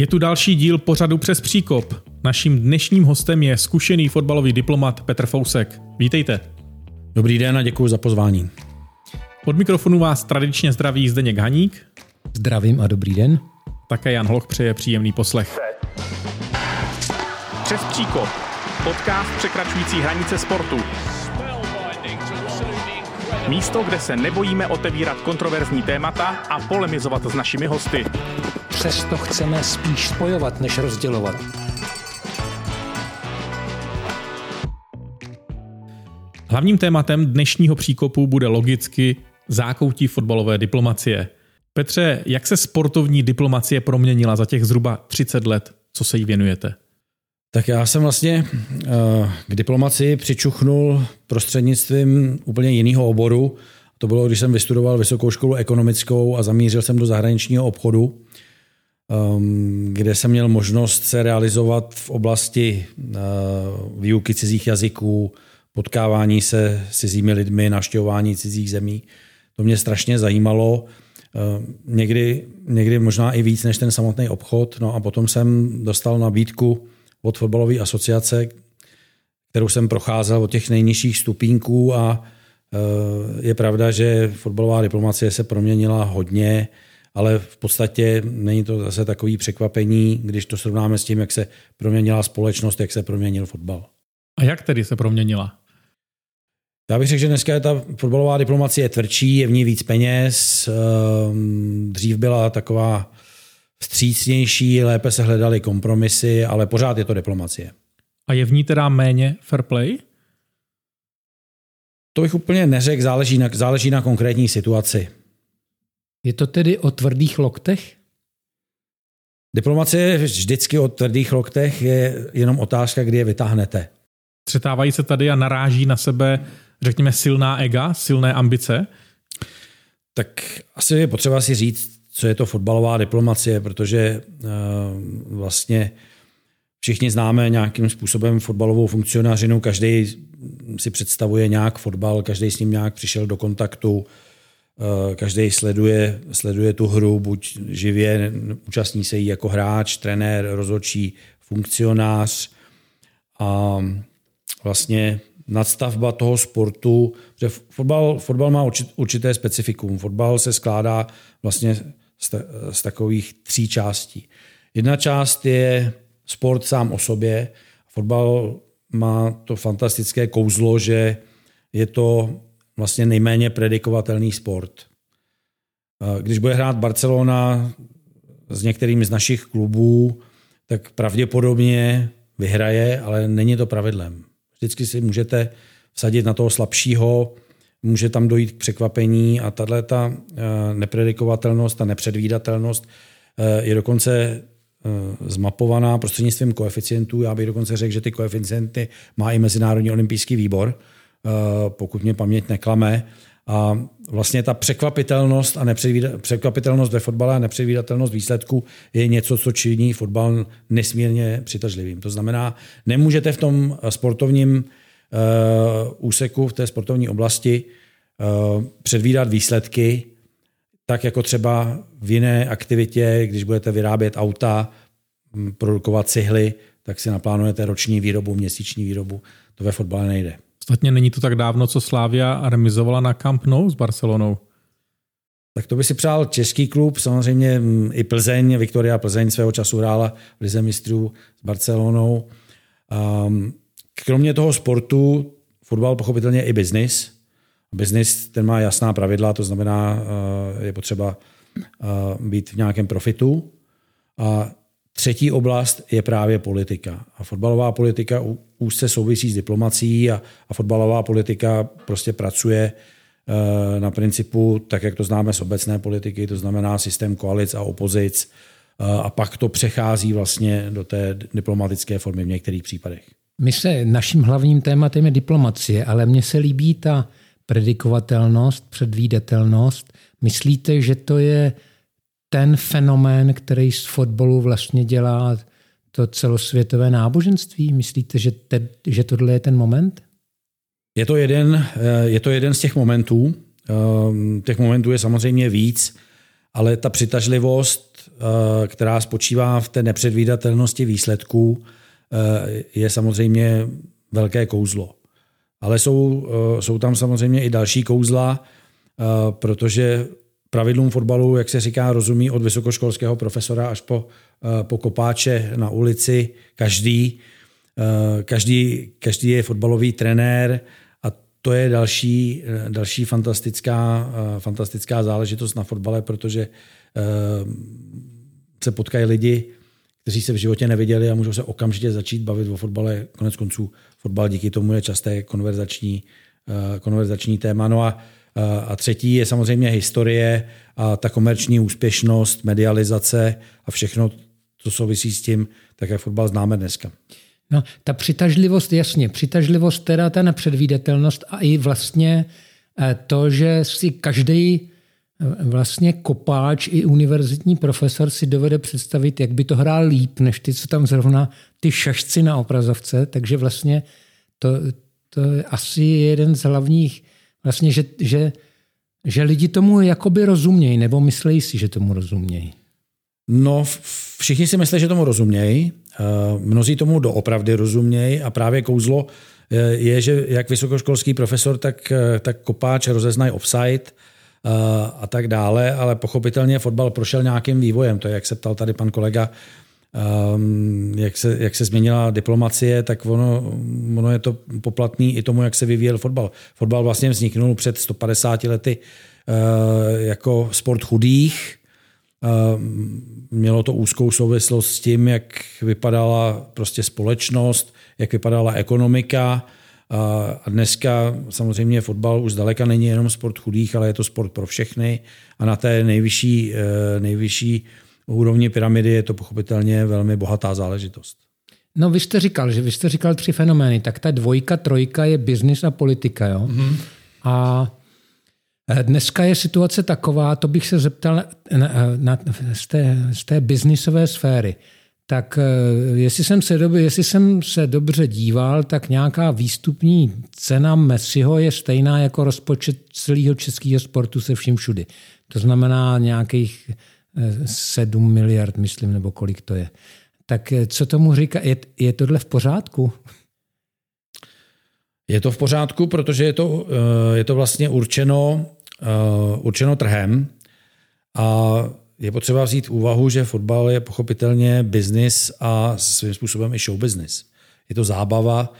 Je tu další díl pořadu přes příkop. Naším dnešním hostem je zkušený fotbalový diplomat Petr Fousek. Vítejte. Dobrý den a děkuji za pozvání. Od mikrofonu vás tradičně zdraví Zdeněk Haník. Zdravím a dobrý den. Také Jan Hloch přeje příjemný poslech. Přes příkop. Podcast překračující hranice sportu. Místo, kde se nebojíme otevírat kontroverzní témata a polemizovat s našimi hosty. Přesto chceme spíš spojovat, než rozdělovat. Hlavním tématem dnešního příkopu bude logicky zákoutí fotbalové diplomacie. Petře, jak se sportovní diplomacie proměnila za těch zhruba 30 let, co se jí věnujete? Tak já jsem vlastně eh, k diplomacii přičuchnul prostřednictvím úplně jiného oboru. To bylo, když jsem vystudoval vysokou školu ekonomickou a zamířil jsem do zahraničního obchodu, kde jsem měl možnost se realizovat v oblasti eh, výuky cizích jazyků, potkávání se s cizími lidmi, navštěvování cizích zemí. To mě strašně zajímalo. Ehm, někdy, někdy možná i víc než ten samotný obchod. No a potom jsem dostal nabídku od fotbalové asociace, kterou jsem procházel od těch nejnižších stupínků a eh, je pravda, že fotbalová diplomacie se proměnila hodně, ale v podstatě není to zase takový překvapení, když to srovnáme s tím, jak se proměnila společnost, jak se proměnil fotbal. A jak tedy se proměnila? Já bych řekl, že dneska je ta fotbalová diplomacie tvrdší, je v ní víc peněz. Ehm, dřív byla taková vstřícnější, lépe se hledaly kompromisy, ale pořád je to diplomacie. A je v ní teda méně fair play? To bych úplně neřekl, záleží na, záleží na konkrétní situaci. Je to tedy o tvrdých loktech? Diplomacie vždycky o tvrdých loktech, je jenom otázka, kdy je vytáhnete. Třetávají se tady a naráží na sebe, řekněme, silná ega, silné ambice? Tak asi je potřeba si říct, co je to fotbalová diplomacie, protože uh, vlastně všichni známe nějakým způsobem fotbalovou funkcionářinu, každý si představuje nějak fotbal, každý s ním nějak přišel do kontaktu, uh, každý sleduje, sleduje tu hru, buď živě, účastní se jí jako hráč, trenér, rozhodčí, funkcionář a vlastně nadstavba toho sportu, že fotbal, fotbal má určité specifikum. Fotbal se skládá vlastně z, z takových tří částí. Jedna část je sport sám o sobě. Fotbal má to fantastické kouzlo, že je to vlastně nejméně predikovatelný sport. Když bude hrát Barcelona s některými z našich klubů, tak pravděpodobně vyhraje, ale není to pravidlem. Vždycky si můžete vsadit na toho slabšího, může tam dojít k překvapení a tahle ta eh, nepredikovatelnost, a nepředvídatelnost eh, je dokonce eh, zmapovaná prostřednictvím koeficientů. Já bych dokonce řekl, že ty koeficienty má i Mezinárodní olympijský výbor, pokud mě paměť neklame. A vlastně ta překvapitelnost a překvapitelnost ve fotbale a nepředvídatelnost výsledku je něco, co činí fotbal nesmírně přitažlivým. To znamená, nemůžete v tom sportovním uh, úseku v té sportovní oblasti uh, předvídat výsledky, tak jako třeba v jiné aktivitě, když budete vyrábět auta, produkovat cihly, tak si naplánujete roční výrobu, měsíční výrobu. To ve fotbale nejde. Ostatně není to tak dávno, co Slávia remizovala na Camp Nou s Barcelonou. Tak to by si přál český klub, samozřejmě i Plzeň, Viktoria Plzeň svého času hrála v Lize mistrů s Barcelonou. Um, Kromě toho sportu, fotbal pochopitelně i biznis. Biznis ten má jasná pravidla, to znamená, eh, je potřeba eh, být v nějakém profitu. A třetí oblast je právě politika. A fotbalová politika úzce souvisí s diplomací a, a fotbalová politika prostě pracuje eh, na principu, tak jak to známe z obecné politiky, to znamená systém koalic a opozic, a pak to přechází vlastně do té diplomatické formy v některých případech. My se, naším hlavním tématem je diplomacie, ale mně se líbí ta predikovatelnost, předvídatelnost. Myslíte, že to je ten fenomén, který z fotbalu vlastně dělá to celosvětové náboženství? Myslíte, že, te, že tohle je ten moment? Je to jeden, eh, je to jeden z těch momentů. Ehm, těch momentů je samozřejmě víc, ale ta přitažlivost která spočívá v té nepředvídatelnosti výsledků, je samozřejmě velké kouzlo. Ale jsou, jsou tam samozřejmě i další kouzla, protože pravidlům fotbalu, jak se říká, rozumí od vysokoškolského profesora až po, po kopáče na ulici každý. Každý, každý je fotbalový trenér a to je další, další fantastická, fantastická záležitost na fotbale, protože se potkají lidi, kteří se v životě neviděli a můžou se okamžitě začít bavit o fotbale. Konec konců fotbal díky tomu je časté konverzační, konverzační téma. No a a třetí je samozřejmě historie a ta komerční úspěšnost, medializace a všechno, co souvisí s tím, tak jak fotbal známe dneska. No, ta přitažlivost, jasně, přitažlivost, teda ta nepředvídatelnost a i vlastně eh, to, že si každý eh, vlastně kopáč i univerzitní profesor si dovede představit, jak by to hrál líp, než ty, co tam zrovna ty šašci na obrazovce, takže vlastně to, to je asi jeden z hlavních vlastně, že, že, že lidi tomu jakoby rozumějí, nebo myslí si, že tomu rozumějí? No, všichni si myslí, že tomu rozumějí. Eh, mnozí tomu doopravdy rozumějí a právě kouzlo eh, je, že jak vysokoškolský profesor, tak, eh, tak kopáč rozeznají offside a tak dále, ale pochopitelně fotbal prošel nějakým vývojem. To je, jak se ptal tady pan kolega, um, jak, se, jak se změnila diplomacie, tak ono, ono je to poplatný i tomu, jak se vyvíjel fotbal. Fotbal vlastně vzniknul před 150 lety uh, jako sport chudých. Uh, mělo to úzkou souvislost s tím, jak vypadala prostě společnost, jak vypadala ekonomika. A dneska samozřejmě fotbal už zdaleka není jenom sport chudých, ale je to sport pro všechny. A na té nejvyšší, uh, nejvyšší úrovni pyramidy je to pochopitelně velmi bohatá záležitost. No vy jste říkal, že vy jste říkal tři fenomény, tak ta dvojka, trojka je biznis a politika, jo? Mm-hmm. A eh, dneska je situace taková, to bych se zeptal na, na, na, z, té, z té biznisové sféry. Tak eh, jestli jsem, se dobře, jestli jsem se dobře díval, tak nějaká výstupní cena Messiho je stejná jako rozpočet celého českého sportu se vším všudy. To znamená nějakých 7 miliard, myslím, nebo kolik to je. Tak eh, co tomu říká? Je, je tohle v pořádku? Je to v pořádku, protože je to, eh, je to vlastně určeno, eh, určeno trhem a je potřeba vzít úvahu, že fotbal je pochopitelně biznis a svým způsobem i show business. Je to zábava,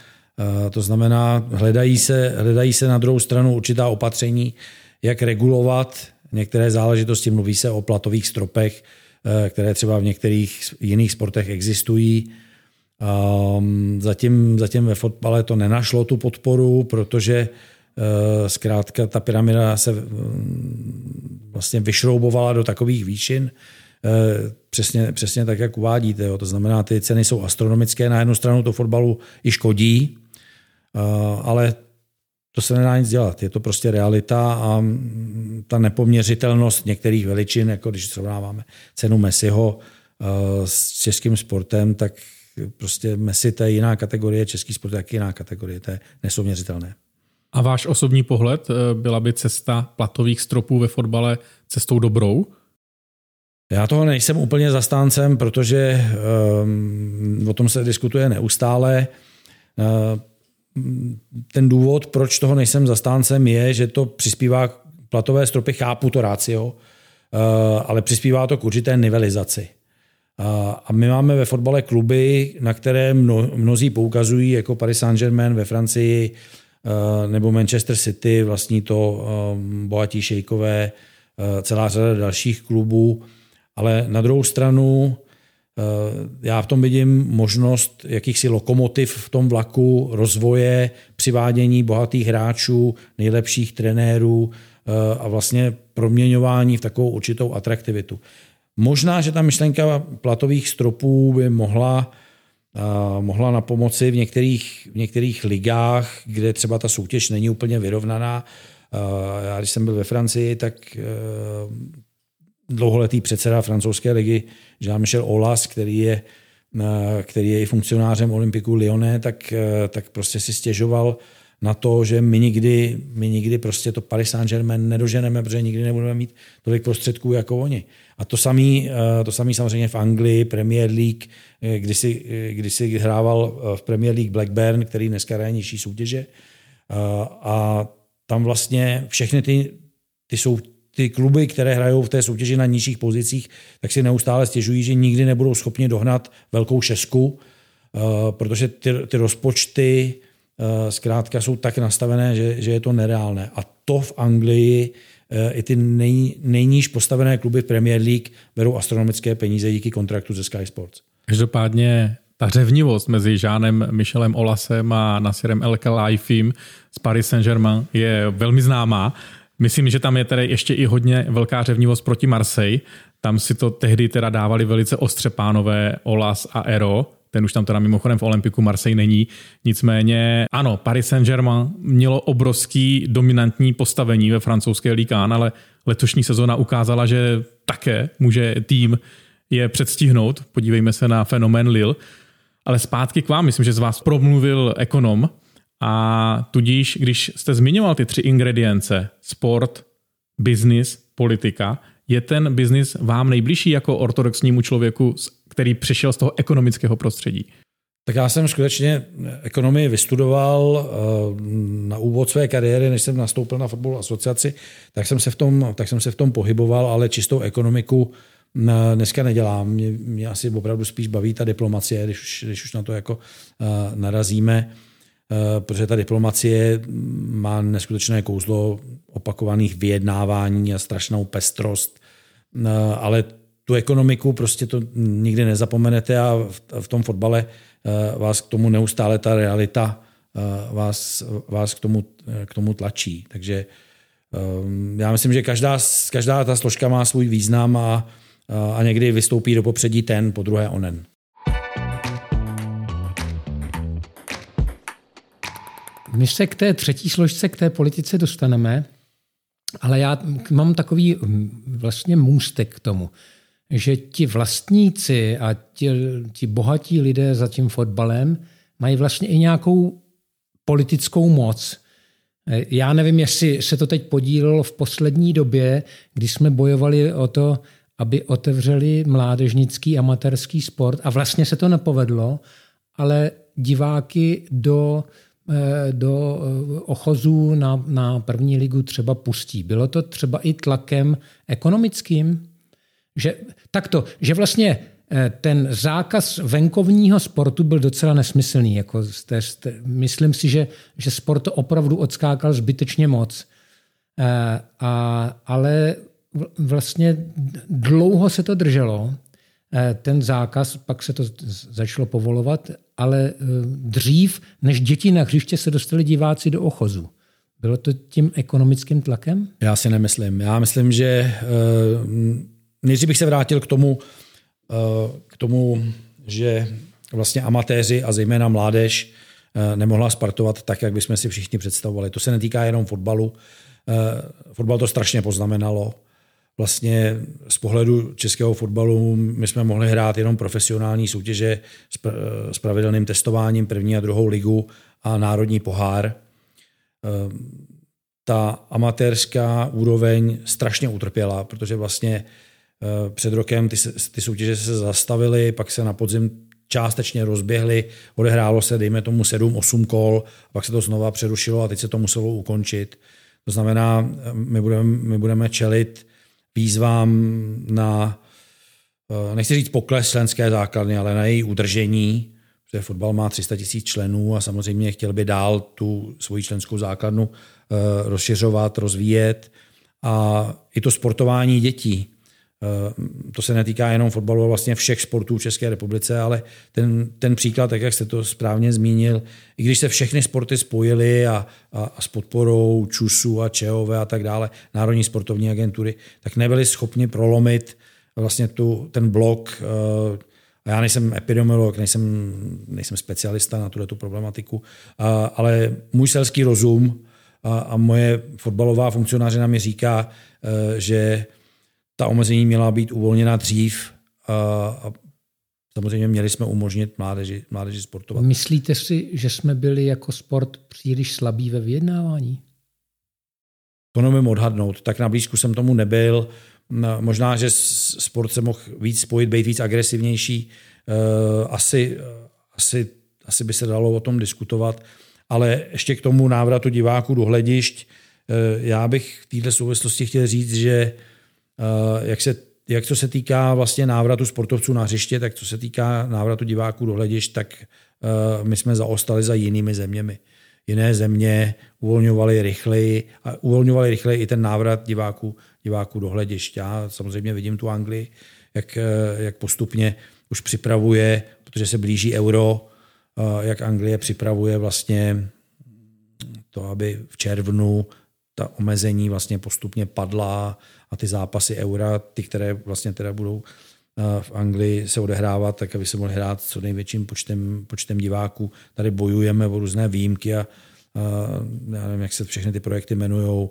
to znamená, hledají se, hledají se na druhou stranu určitá opatření, jak regulovat některé záležitosti. Mluví se o platových stropech, eh, které třeba v některých jiných sportech existují. Ehm, zatím, zatím ve fotbale to nenašlo tu podporu, protože eh, zkrátka ta pyramida se mm, vlastně vyšroubovala do takových výšin, eh, přesně, přesně tak, jak uvádíte. Jo. To znamená, ty ceny jsou astronomické. Na jednu stranu to fotbalu i škodí, ale to se nedá nic dělat. Je to prostě realita a ta nepoměřitelnost některých veličin, jako když srovnáváme cenu Messiho eh, s českým sportem, tak prostě Messi to je jiná kategorie, český sport je jiná kategorie, to je nesouměřitelné. A váš osobní pohled, eh, byla by cesta platových stropů ve fotbale cestou dobrou? Já toho nejsem úplně zastáncem, protože um, o tom se diskutuje neustále. Uh, ten důvod, proč toho nejsem zastáncem, je, že to přispívá k platové stropy, chápu to rácio, eh, ale přispívá to k určité nivelizaci. A my máme ve fotbale kluby, na které mno, mnozí poukazují, jako Paris Saint-Germain ve Francii eh, nebo Manchester City, vlastní to eh, bohatí šejkové, celá řada dalších klubů. Ale na druhou stranu Eh, já v tom vidím možnost jakýchsi lokomotiv v tom vlaku, rozvoje, přivádění bohatých hráčů, nejlepších trenérů eh, a vlastně proměňování v takovou určitou atraktivitu. Možná, že ta myšlenka platových stropů by mohla, eh, mohla na pomoci v některých, v některých ligách, kde třeba ta soutěž není úplně vyrovnaná. Já když jsem byl ve Francii, tak dlouholetý předseda francouzské ligy Jean-Michel Olas, který je, který je i funkcionářem Olympiku Lyonnais, tak, tak prostě si stěžoval na to, že my nikdy, my nikdy prostě to Paris Saint-Germain nedoženeme, protože nikdy nebudeme mít tolik prostředků jako oni. A to samý, eh, to samý samozřejmě v Anglii, Premier League, eh, kdy si, eh, si hrával v Premier League Blackburn, který dneska hraje nižší soutěže. A tam vlastně všechny ty, ty, jsou, ty kluby, které hrajou v té soutěži na nižších pozicích, tak si neustále stěžují, že nikdy nebudou schopni dohnat velkou šesku, protože ty, ty rozpočty zkrátka jsou tak nastavené, že, že je to nereálné. A to v Anglii Eh, i ty nej, nejníž postavené kluby Premier League berou astronomické peníze díky kontraktu ze Sky Sports. Každopádně ta řevnivost mezi Žánem Michelem Olasem a Nasirem El Khelaifim z Paris Saint-Germain je velmi známá. Myslím, že tam je tedy ještě i hodně velká řevnivost proti Marseille. Tam si to tehdy teda dávali velice ostře pánové Olas a Ero, ten už tam teda mimochodem v Olympiku Marseille není. Nicméně ano, Paris Saint-Germain mělo obrovský dominantní postavení ve francouzské Ligue 1, ale letošní sezona ukázala, že také může tým je předstihnout. Podívejme se na fenomén Lille. Ale zpátky k vám, myslím, že z vás promluvil ekonom a tudíž, když jste zmiňoval ty tři ingredience, sport, business, politika, je ten biznis vám nejbližší jako ortodoxnímu člověku který přišel z toho ekonomického prostředí? Tak já jsem skutečně ekonomii vystudoval eh, na úvod své kariéry, než jsem nastoupil na fotbalovou asociaci, tak jsem, se v tom, tak jsem se v tom pohyboval, ale čistou ekonomiku eh, dneska nedělám. Mě, mě asi opravdu spíš baví ta diplomacie, když už, když už na to jako eh, narazíme, protože ta diplomacie má neskutečné kouzlo opakovaných vyjednávání a strašnou pestrost, ale tu ekonomiku prostě to nikdy nezapomenete a v, tom fotbale eh, vás k tomu neustále ta realita eh, vás, vás k, tomu, eh, k tomu tlačí. Takže já myslím, že každá, každá ta složka má svůj význam a, a někdy vystoupí do popředí ten, po druhé onen. My se k té třetí složce, k té politice dostaneme, ale já mám takový mm, vlastně můstek k tomu že ti vlastníci a ti, ti bohatí lidé za tím fotbalem mají vlastně i nějakou politickou moc. Já nevím, jestli se to teď podílelo v poslední době, kdy jsme bojovali o to, aby otevřeli mládežnický amatérský sport a vlastně se to nepovedlo, ale diváky do, do eh, ochozů na, na první ligu třeba pustí. Bylo to třeba i tlakem ekonomickým? Že, takto, že vlastně eh, ten zákaz venkovního sportu byl docela nesmyslný. Jako jste, jste, myslím si, že, že sport to opravdu odskákal zbytečně moc. A, ale vlastně dlouho se to drželo, ten zákaz, pak se to začalo povolovat, ale dřív, než děti na hřiště se dostali diváci do ochozu. Bylo to tím ekonomickým tlakem? Já si nemyslím. Já myslím, že nejdřív bych se vrátil k tomu, eh, k tomu, že vlastně amatéři a zejména mládež eh, nemohla spartovat tak, jak bychom si všichni představovali. To se netýká jenom fotbalu. Eh, fotbal to strašně poznamenalo. Vlastně z pohledu českého fotbalu my jsme mohli hrát jenom profesionální soutěže s pravidelným testováním první a druhou ligu a národní pohár. Ta amatérská úroveň strašně utrpěla, protože vlastně Eh, před rokem ty, ty soutěže se zastavily, pak se na podzim částečně rozběhly, odehrálo se, dejme tomu 7-8 kol, pak se to znova přerušilo a teď se to muselo ukončit. To znamená, eh, my budeme, my budeme čelit výzvám na, eh, nechci říct pokles členské základny, ale na její udržení, protože fotbal má 300 tisíc členů a samozřejmě chtěl by dál tu svoji členskou základnu rozšiřovat, rozvíjet. A i to sportování dětí Eh, to se netýká jenom fotbalu, ale vlastně všech sportů v České republice, ale ten, ten příklad, tak jak jste to správně zmínil, i když se všechny sporty spojily a, a, a s podporou ČUSu a ČEOV a tak dále, Národní sportovní agentury, tak nebyli schopni prolomit vlastně tu, ten blok eh, a já nejsem epidemiolog, nejsem, nejsem specialista na tuto problematiku, ale můj selský rozum a, a moje fotbalová funkcionářina mi říká, eh, že ta omezení měla být uvolněna dřív a samozřejmě měli jsme umožnit mládeži, mládeži sportovat. Myslíte si, že jsme byli jako sport příliš slabí ve vyjednávání? To nemůžu odhadnout. Tak na blízku jsem tomu nebyl. Možná, že sport se mohl víc spojit, být víc agresivnější. Eh, asi, asi, asi by se dalo o tom diskutovat. Ale ještě k tomu návratu diváků do hledišť, eh, já bych v této souvislosti chtěl říct, že jak, se, jak co se týká vlastně návratu sportovců na hřiště, tak co se týká návratu diváků do hledišť, tak my jsme zaostali za jinými zeměmi jiné země uvolňovaly rychleji a uvolňovaly rychleji i ten návrat diváků, diváků do hledišť. Já samozřejmě vidím tu Anglii, jak, jak postupně už připravuje, protože se blíží euro, jak Anglie připravuje vlastně to, aby v červnu ta omezení vlastně postupně padla a ty zápasy eura, ty, které vlastně teda budou v Anglii se odehrávat, tak aby se mohli hrát co největším počtem, počtem diváků. Tady bojujeme o různé výjimky a, a já nevím, jak se všechny ty projekty jmenují,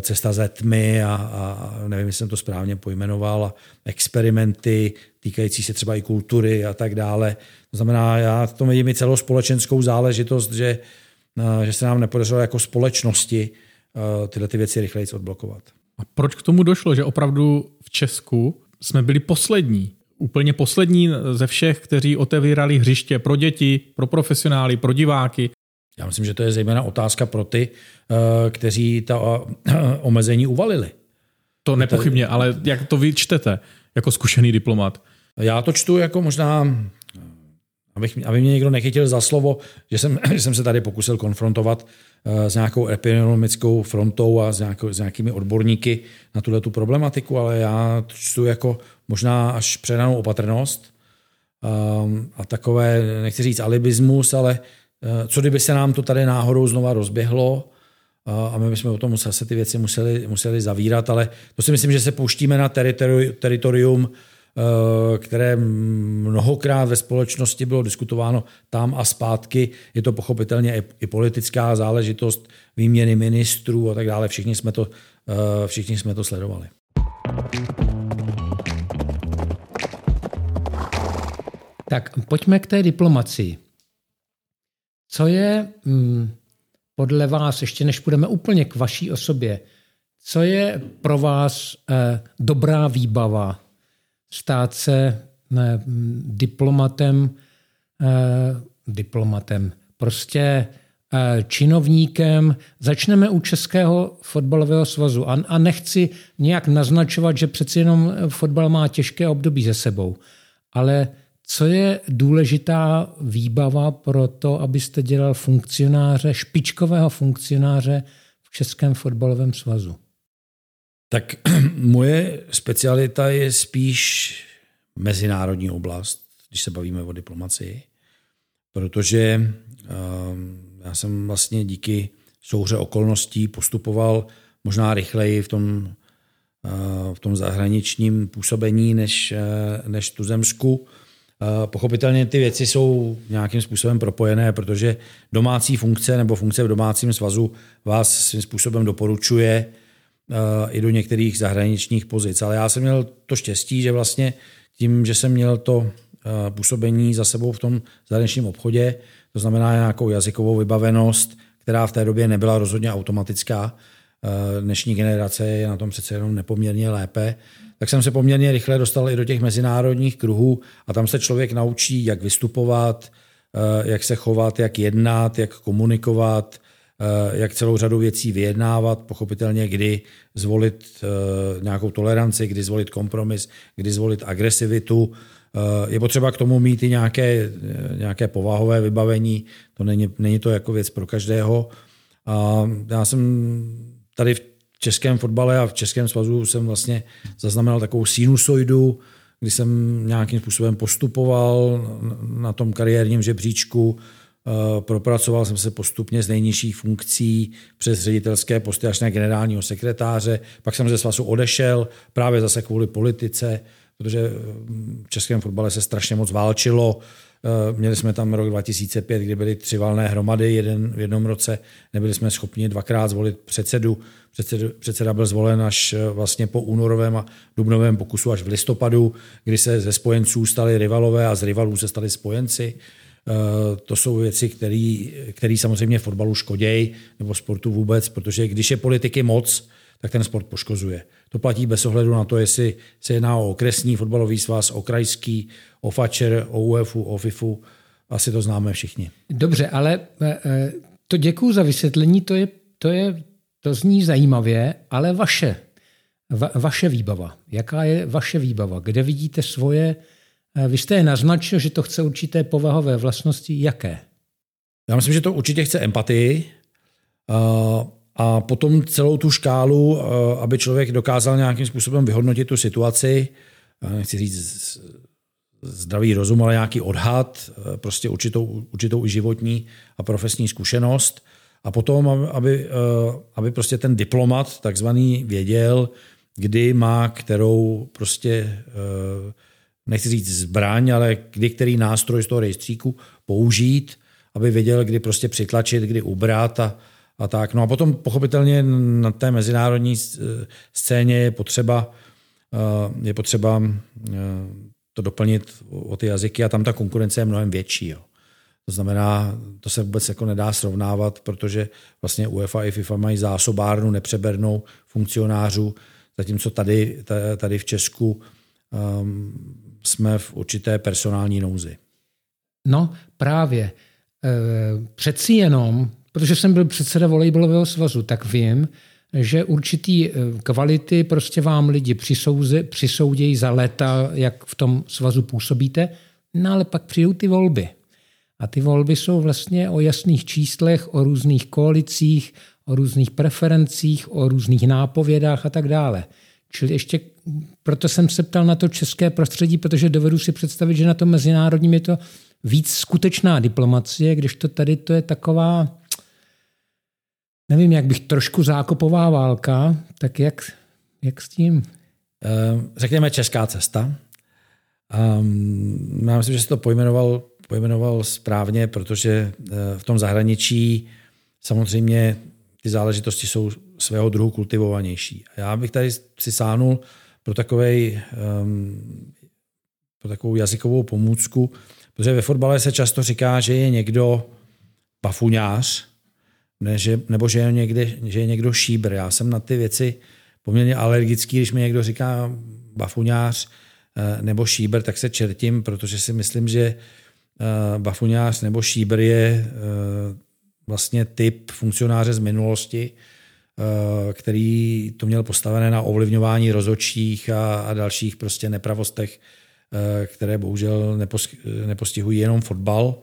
Cesta ze tmy a, a nevím, jestli jsem to správně pojmenoval, a experimenty týkající se třeba i kultury a tak dále. To znamená, já to vidím i celospolečenskou záležitost, že, že se nám nepodařilo jako společnosti tyhle ty věci rychleji odblokovat. A proč k tomu došlo, že opravdu v Česku jsme byli poslední, úplně poslední ze všech, kteří otevírali hřiště pro děti, pro profesionály, pro diváky. Já myslím, že to je zejména otázka pro ty, eh, kteří ta eh, omezení uvalili. To nepochybně, ale jak to vy čtete jako zkušený diplomat? Já to čtu jako možná, abych, aby mě někdo nechytil za slovo, že jsem, že jsem se tady pokusil konfrontovat Eh, s nějakou epidemiologickou frontou a s, nějakou, s nějakými odborníky na tuhle tu problematiku, ale já čtu jako možná až předanou opatrnost um, a takové, nechci říct alibismus, ale uh, co kdyby se nám to tady náhodou znova rozběhlo uh, a my bychom o tom se ty věci museli, museli zavírat, ale to si myslím, že se pouštíme na teritorium Eh, které mnohokrát ve společnosti bylo diskutováno tam a zpátky. Je to pochopitelně i politická záležitost výměny ministrů a tak dále. Všichni jsme to, eh, všichni jsme to sledovali. Tak pojďme k té diplomacii. Co je hm, podle vás, ještě než půjdeme úplně k vaší osobě, co je pro vás eh, dobrá výbava stát se ne, diplomatem, eh, diplomatem, prostě eh, činovníkem. Začneme u Českého fotbalového svazu a, a nechci nějak naznačovat, že přeci jenom fotbal má těžké období ze sebou. Ale co je důležitá výbava pro to, abyste dělal funkcionáře, špičkového funkcionáře v Českém fotbalovém svazu? Tak moje specialita je spíš mezinárodní oblast, když se bavíme o diplomacii, protože um, já jsem vlastně díky souhře okolností postupoval možná rychleji v tom, uh, v tom zahraničním působení než, uh, než tu zemsku. Uh, pochopitelně ty věci jsou nějakým způsobem propojené, protože domácí funkce nebo funkce v domácím svazu vás svým způsobem doporučuje i do některých zahraničních pozic. Ale já jsem měl to štěstí, že vlastně tím, že jsem měl to působení za sebou v tom zahraničním obchodě, to znamená nějakou jazykovou vybavenost, která v té době nebyla rozhodně automatická, dnešní generace je na tom přece jenom nepoměrně lépe, tak jsem se poměrně rychle dostal i do těch mezinárodních kruhů a tam se člověk naučí, jak vystupovat, jak se chovat, jak jednat, jak komunikovat, Eh, jak celou řadu věcí vyjednávat, pochopitelně kdy zvolit eh, nějakou toleranci, kdy zvolit kompromis, kdy zvolit agresivitu. Eh, je potřeba k tomu mít i nějaké, nějaké povahové vybavení, to není, není to jako věc pro každého. A já jsem tady v českém fotbale a v českém svazu jsem vlastně zaznamenal takovou sinusoidu, kdy jsem nějakým způsobem postupoval na tom kariérním žebříčku, Eh, propracoval jsem se postupně z nejnižších funkcí přes ředitelské posty až na generálního sekretáře. Pak jsem ze svazu odešel právě zase kvůli politice, protože v českém fotbale se strašně moc válčilo. Měli jsme tam rok 2005, kdy byly tři valné hromady jeden, v jednom roce. Nebyli jsme schopni dvakrát zvolit předsedu. Předsedu, předseda byl zvolen až vlastně po únorovém a dubnovém pokusu až v listopadu, kdy se ze spojenců stali rivalové a z rivalů se stali spojenci. To jsou věci, které samozřejmě fotbalu škodějí nebo sportu vůbec, protože když je politiky moc, tak ten sport poškozuje. To platí bez ohledu na to, jestli se jedná o okresní fotbalový svaz, o krajský, o FAČER, o UEFu, o FIFu. Asi to známe všichni. Dobře, ale e, e, to děkuji za vysvětlení, to, je, to, je, to zní zajímavě, ale vaše, va, vaše výbava. Jaká je vaše výbava? Kde vidíte svoje? E, vy jste je naznačil, že to chce určité povahové vlastnosti. Jaké? Já myslím, že to určitě chce empatii. A potom celou tu škálu, eh, aby člověk dokázal nějakým způsobem vyhodnotit tu situaci, nechci říct zdravý rozum, ale nějaký odhad, eh, prostě určitou, určitou i životní a profesní zkušenost. A potom, aby, eh, aby prostě ten diplomat takzvaný věděl, kdy má kterou prostě, nechci říct zbraň, ale kdy který nástroj z toho rejstříku použít, aby věděl, kdy prostě přitlačit, kdy ubrat a, a tak. No a potom pochopitelně na té mezinárodní scéně je potřeba, eh, je potřeba eh, to doplnit o ty jazyky a tam ta konkurence je mnohem větší. Jo. To znamená, to se vůbec jako nedá srovnávat, protože vlastně UEFA i FIFA mají zásobárnu nepřebernou funkcionářů, zatímco tady, tady v Česku um, jsme v určité personální nouzi. No právě. E, přeci jenom protože jsem byl předseda volejbalového svazu, tak vím, že určitý eh, kvality prostě vám lidi přisouze, přisoudějí za léta, jak v tom svazu působíte, no ale pak přijdou ty volby. A ty volby jsou vlastně o jasných číslech, o různých koalicích, o různých preferencích, o různých nápovědách a tak dále. Čili ještě proto jsem se ptal na to české prostředí, protože dovedu si představit, že na tom mezinárodním je to víc skutečná diplomacie, když to tady to je taková nevím, jak bych trošku zákopová válka, tak jak, jak s tím? Ehm, řekněme česká cesta. Um, já myslím, že jsi to pojmenoval, pojmenoval správně, protože eh, v tom zahraničí samozřejmě ty záležitosti jsou svého druhu kultivovanější. Já bych tady si pro, takovej, um, pro takovou jazykovou pomůcku, protože ve fotbale se často říká, že je někdo pafuňář, ne, že, nebo že je, někde, že je někdo šíbr. Já jsem na ty věci poměrně alergický, když mi někdo říká bafuňář eh, nebo šíbr, tak se čertím, protože si myslím, že eh, bafuňář nebo šíbr je eh, vlastně typ funkcionáře z minulosti, který to měl postavené na ovlivňování rozočích a, a dalších prostě nepravostech, které bohužel nepostihují jenom fotbal.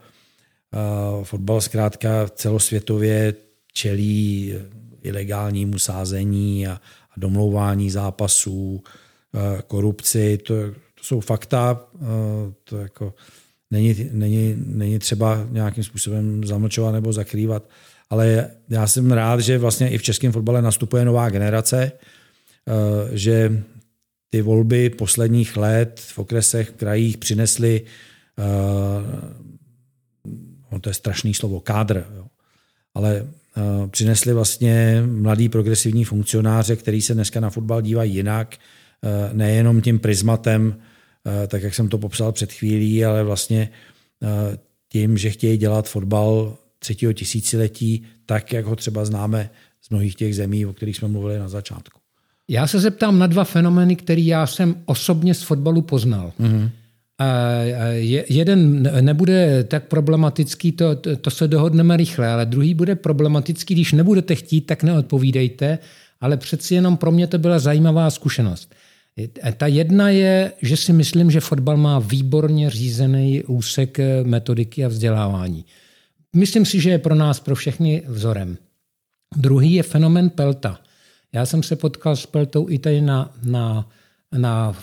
Fotbal zkrátka celosvětově čelí ilegálnímu sázení a, a domlouvání zápasů, korupci. To, to jsou fakta, to jako není, není, není třeba nějakým způsobem zamlčovat nebo zakrývat. Ale já jsem rád, že vlastně i v českém fotbale nastupuje nová generace, e, že ty volby posledních let v okresech, v krajích přinesly, no to je strašný slovo, kádr, jo. ale Eh, přinesli vlastně mladý progresivní funkcionáře, který se dneska na fotbal dívají jinak, eh, nejenom tím prismatem, eh, tak jak jsem to popsal před chvílí, ale vlastně tím, že chtějí dělat fotbal třetího tisíciletí, tak, jak ho třeba známe z mnohých těch zemí, o kterých jsme mluvili na začátku. Já se zeptám na dva fenomény, které já jsem osobně z fotbalu poznal. Mm-hmm. Jeden nebude tak problematický, to, to se dohodneme rychle, ale druhý bude problematický, když nebudete chtít, tak neodpovídejte, ale přeci jenom pro mě to byla zajímavá zkušenost. Ta jedna je, že si myslím, že fotbal má výborně řízený úsek metodiky a vzdělávání. Myslím si, že je pro nás, pro všechny vzorem. Druhý je fenomen Pelta. Já jsem se potkal s Peltou i tady na, na na,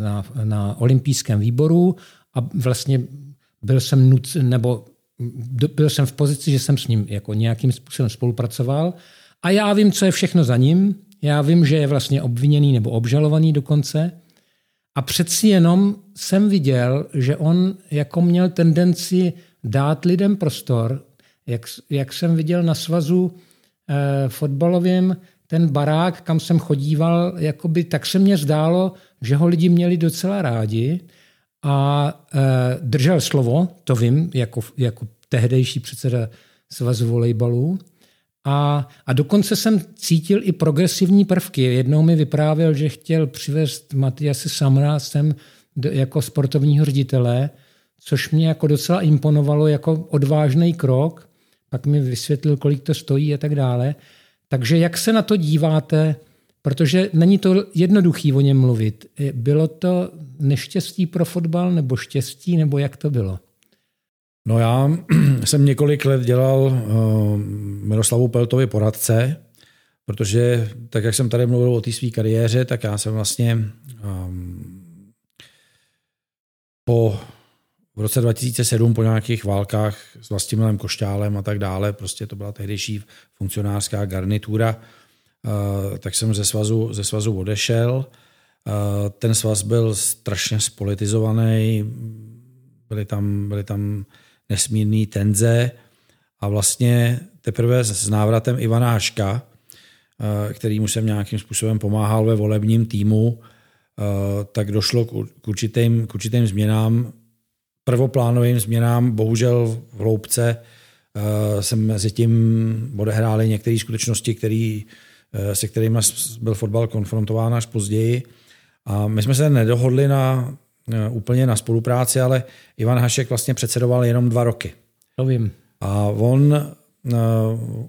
na, na olympijském výboru a vlastně byl jsem nuc, nebo byl jsem v pozici, že jsem s ním jako nějakým způsobem spolupracoval a já vím, co je všechno za ním. Já vím, že je vlastně obviněný nebo obžalovaný dokonce. A přeci jenom jsem viděl, že on jako měl tendenci dát lidem prostor, jak, jak jsem viděl na svazu eh, fotbalovém, ten barák, kam jsem chodíval, jakoby, tak se mně zdálo, že ho lidi měli docela rádi a e, držel slovo, to vím, jako, jako tehdejší předseda svazu volejbalů. A, a dokonce jsem cítil i progresivní prvky. Jednou mi vyprávěl, že chtěl přivést Matiase Samra sem jako sportovního ředitele, což mě jako docela imponovalo jako odvážný krok. Pak mi vysvětlil, kolik to stojí a tak dále. Takže jak se na to díváte, protože není to jednoduchý o něm mluvit. Bylo to neštěstí pro fotbal nebo štěstí, nebo jak to bylo? No já jsem několik let dělal uh, Miroslavu Peltovi poradce, protože tak, jak jsem tady mluvil o té své kariéře, tak já jsem vlastně um, po v roce 2007 po nějakých válkách s Vlastimilem Košťálem a tak dále, prostě to byla tehdejší funkcionářská garnitura, uh, tak jsem ze svazu, ze svazu odešel. Uh, ten svaz byl strašně spolitizovaný, byly tam, byly tam nesmírný tenze a vlastně teprve s návratem Ivana Haška, eh, který mu jsem nějakým způsobem pomáhal ve volebním týmu, eh, tak došlo k určitým, k určitým změnám, prvoplánovým změnám. Bohužel v hloubce eh, se mezi tím odehrály některé skutečnosti, který, se kterými byl fotbal konfrontován až později. A my jsme se nedohodli na Eh, úplně na spolupráci, ale Ivan Hašek vlastně předsedoval jenom dva roky. To vím. A on, eh,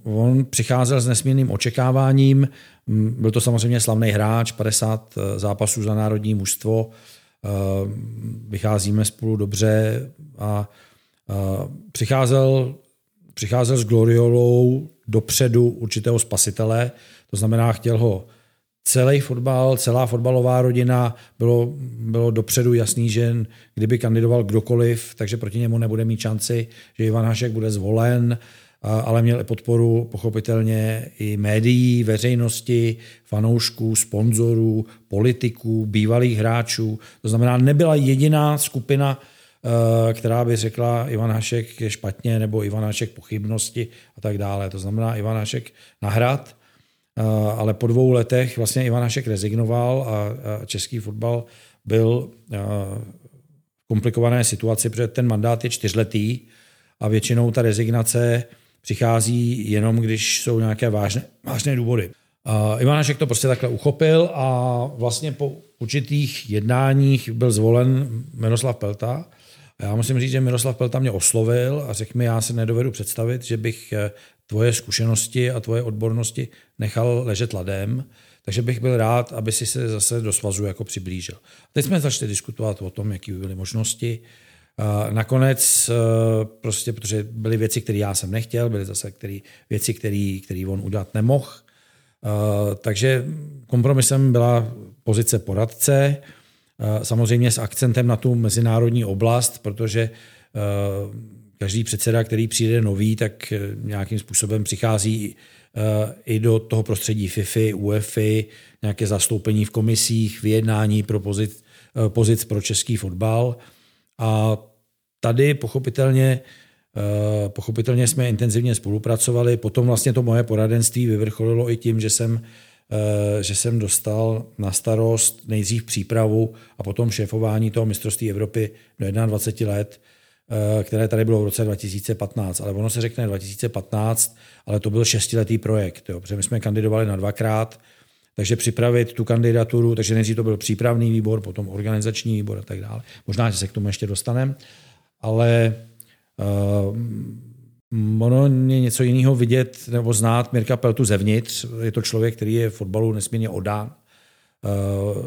on přicházel s nesmírným očekáváním. Byl to samozřejmě slavný hráč, 50 eh, zápasů za národní mužstvo. Vycházíme spolu dobře a přicházel, přicházel s gloriolou dopředu určitého spasitele, to znamená, chtěl ho celý fotbal, celá fotbalová rodina, bylo, bylo dopředu jasný, že kdyby kandidoval kdokoliv, takže proti němu nebude mít šanci, že Ivan Hašek bude zvolen, ale měl podporu pochopitelně i médií, veřejnosti, fanoušků, sponzorů, politiků, bývalých hráčů. To znamená, nebyla jediná skupina, eh, která by řekla Ivan Hašek je špatně nebo Ivan Hašek pochybnosti a tak dále. To znamená Ivan Hašek na hrad Eh, ale po dvou letech vlastně Ivan Hašek rezignoval a český fotbal byl eh, v komplikované situaci, protože ten mandát je čtyřletý a většinou ta rezignace přichází jenom, když jsou nějaké vážné, vážné důvody. Uh, Ivan Hašek to prostě takhle uchopil a vlastně po určitých jednáních byl zvolen Miroslav Pelta. A já musím říct, že Miroslav Pelta mě oslovil a řekl mi, já se nedovedu představit, že bych tvoje zkušenosti a tvoje odbornosti nechal ležet ladem, takže bych byl rád, aby si se zase do svazu jako přiblížil. Teď jsme začali diskutovat o tom, jaké by byly možnosti. Nakonec, e, prostě, protože byly věci, které já jsem nechtěl, byly zase který, věci, které on udělat nemohl. E, takže kompromisem byla pozice poradce, samozřejmě s akcentem na tu mezinárodní oblast, protože každý předseda, který přijde nový, tak eh, nějakým způsobem přichází eh, i do toho prostředí FIFI, UEFI, nějaké zastoupení v komisích, vyjednání pro pozic, eh, pozic pro český fotbal. A tady pochopitelně, pochopitelně jsme intenzivně spolupracovali. Potom vlastně to moje poradenství vyvrcholilo i tím, že jsem, že jsem dostal na starost nejdřív přípravu a potom šéfování toho mistrovství Evropy do 21 let Eh, které tady bylo v roce 2015, ale ono se řekne 2015, ale to byl šestiletý projekt, jo, protože my jsme kandidovali na dvakrát, takže připravit tu kandidaturu, takže nejdřív to byl přípravný výbor, potom organizační výbor a tak dále. Možná, že se k tomu ještě dostaneme, ale uh, ono je něco jiného vidět nebo znát Mirka Peltu zevnitř. Je to člověk, který je fotbalu nesmírně odán. Uh,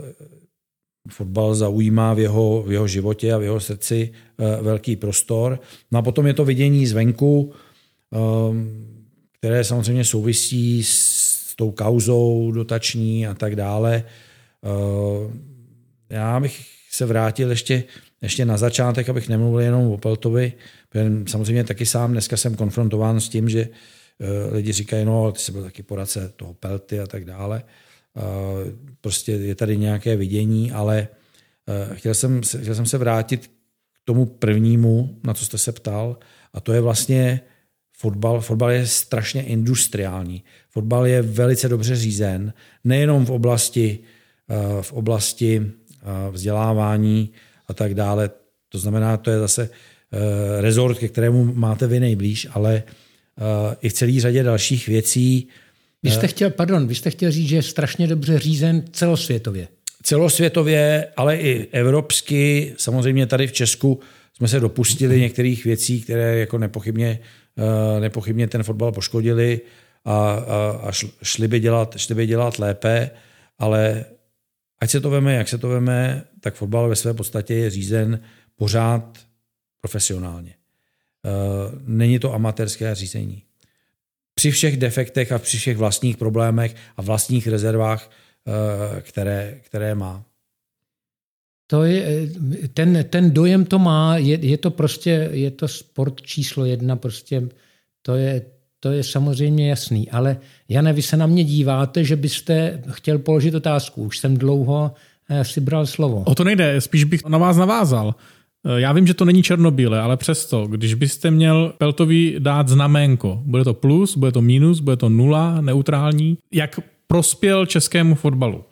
fotbal zaujímá v jeho, v jeho životě a v jeho srdci eh, velký prostor. No a potom je to vidění zvenku, ehm, které samozřejmě souvisí s tou kauzou dotační a tak dále. Ehm, já bych se vrátil ještě, ještě na začátek, abych nemluvil jenom o Peltovi, samozřejmě taky sám dneska jsem konfrontován s tím, že eh, lidi říkají, no, ty jsi byl taky poradce toho Pelty a tak dále. Prostě je tady nějaké vidění, ale chtěl jsem, chtěl jsem se vrátit k tomu prvnímu, na co jste se ptal, a to je vlastně fotbal. Fotbal je strašně industriální. Fotbal je velice dobře řízen, nejenom v oblasti, v oblasti vzdělávání a tak dále. To znamená, to je zase rezort, ke kterému máte vy nejblíž, ale i v celé řadě dalších věcí. Vy jste chtěl, pardon, vy jste chtěl říct, že je strašně dobře řízen celosvětově. Celosvětově, ale i evropsky. Samozřejmě tady v Česku jsme se dopustili některých věcí, které jako nepochybně, nepochybně ten fotbal poškodili a, a, a šli, by dělat, šli by dělat lépe, ale ať se to veme, jak se to veme, tak fotbal ve své podstatě je řízen pořád profesionálně. Eh, není to amatérské řízení. Při všech defektech a při všech vlastních problémech a vlastních rezervách, eh, které, které má. To je, eh, ten, ten dojem to má, je, je to prostě, je to sport číslo jedna, prostě to je, to je samozřejmě jasný, ale Jane, vy se na mě díváte, že byste chtěl položit otázku. Už jsem dlouho si bral slovo. O to nejde, spíš bych na vás navázal. Eh, já vím, že to není černobílé, ale přesto, když byste měl Peltovi dát znaménko, bude to plus, bude to minus, bude to nula, neutrální, jak prospěl českému fotbalu?